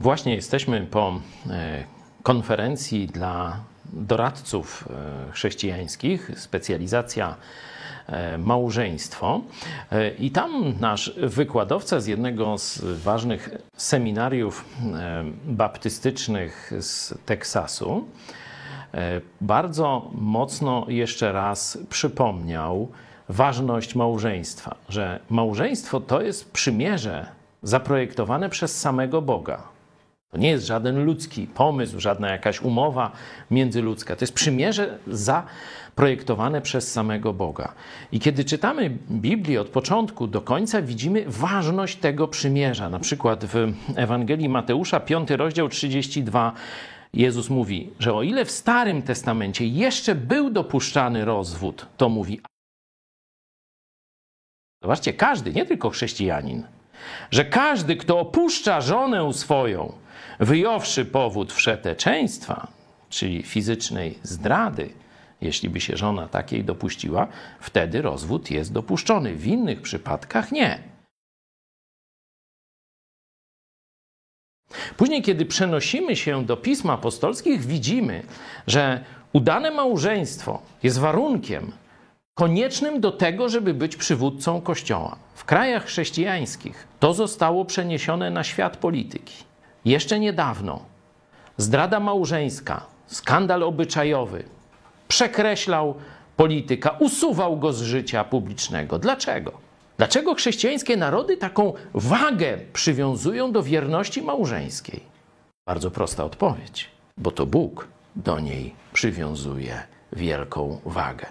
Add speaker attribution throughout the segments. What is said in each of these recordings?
Speaker 1: Właśnie jesteśmy po e, konferencji dla doradców e, chrześcijańskich, specjalizacja e, małżeństwo. I tam nasz wykładowca z jednego z ważnych seminariów baptystycznych z Teksasu bardzo mocno jeszcze raz przypomniał ważność małżeństwa, że małżeństwo to jest przymierze zaprojektowane przez samego Boga. To nie jest żaden ludzki pomysł, żadna jakaś umowa międzyludzka. To jest przymierze zaprojektowane przez samego Boga. I kiedy czytamy Biblię od początku do końca, widzimy ważność tego przymierza. Na przykład w Ewangelii Mateusza, 5 rozdział 32, Jezus mówi, że o ile w Starym Testamencie jeszcze był dopuszczany rozwód, to mówi. Zobaczcie, każdy, nie tylko chrześcijanin, że każdy, kto opuszcza żonę swoją, wyjąwszy powód wszeteczeństwa, czyli fizycznej zdrady, jeśli by się żona takiej dopuściła, wtedy rozwód jest dopuszczony. W innych przypadkach nie. Później, kiedy przenosimy się do pism apostolskich, widzimy, że udane małżeństwo jest warunkiem koniecznym do tego, żeby być przywódcą Kościoła. W krajach chrześcijańskich to zostało przeniesione na świat polityki. Jeszcze niedawno zdrada małżeńska, skandal obyczajowy przekreślał polityka, usuwał go z życia publicznego. Dlaczego? Dlaczego chrześcijańskie narody taką wagę przywiązują do wierności małżeńskiej? Bardzo prosta odpowiedź, bo to Bóg do niej przywiązuje wielką wagę.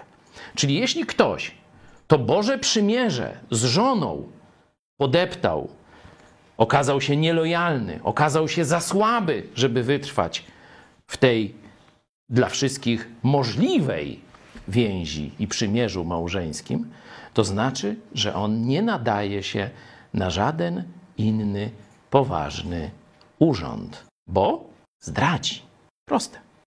Speaker 1: Czyli jeśli ktoś to Boże przymierze z żoną podeptał, okazał się nielojalny, okazał się za słaby, żeby wytrwać w tej dla wszystkich możliwej więzi i przymierzu małżeńskim, to znaczy, że on nie nadaje się na żaden inny poważny urząd, bo zdradzi. Proste.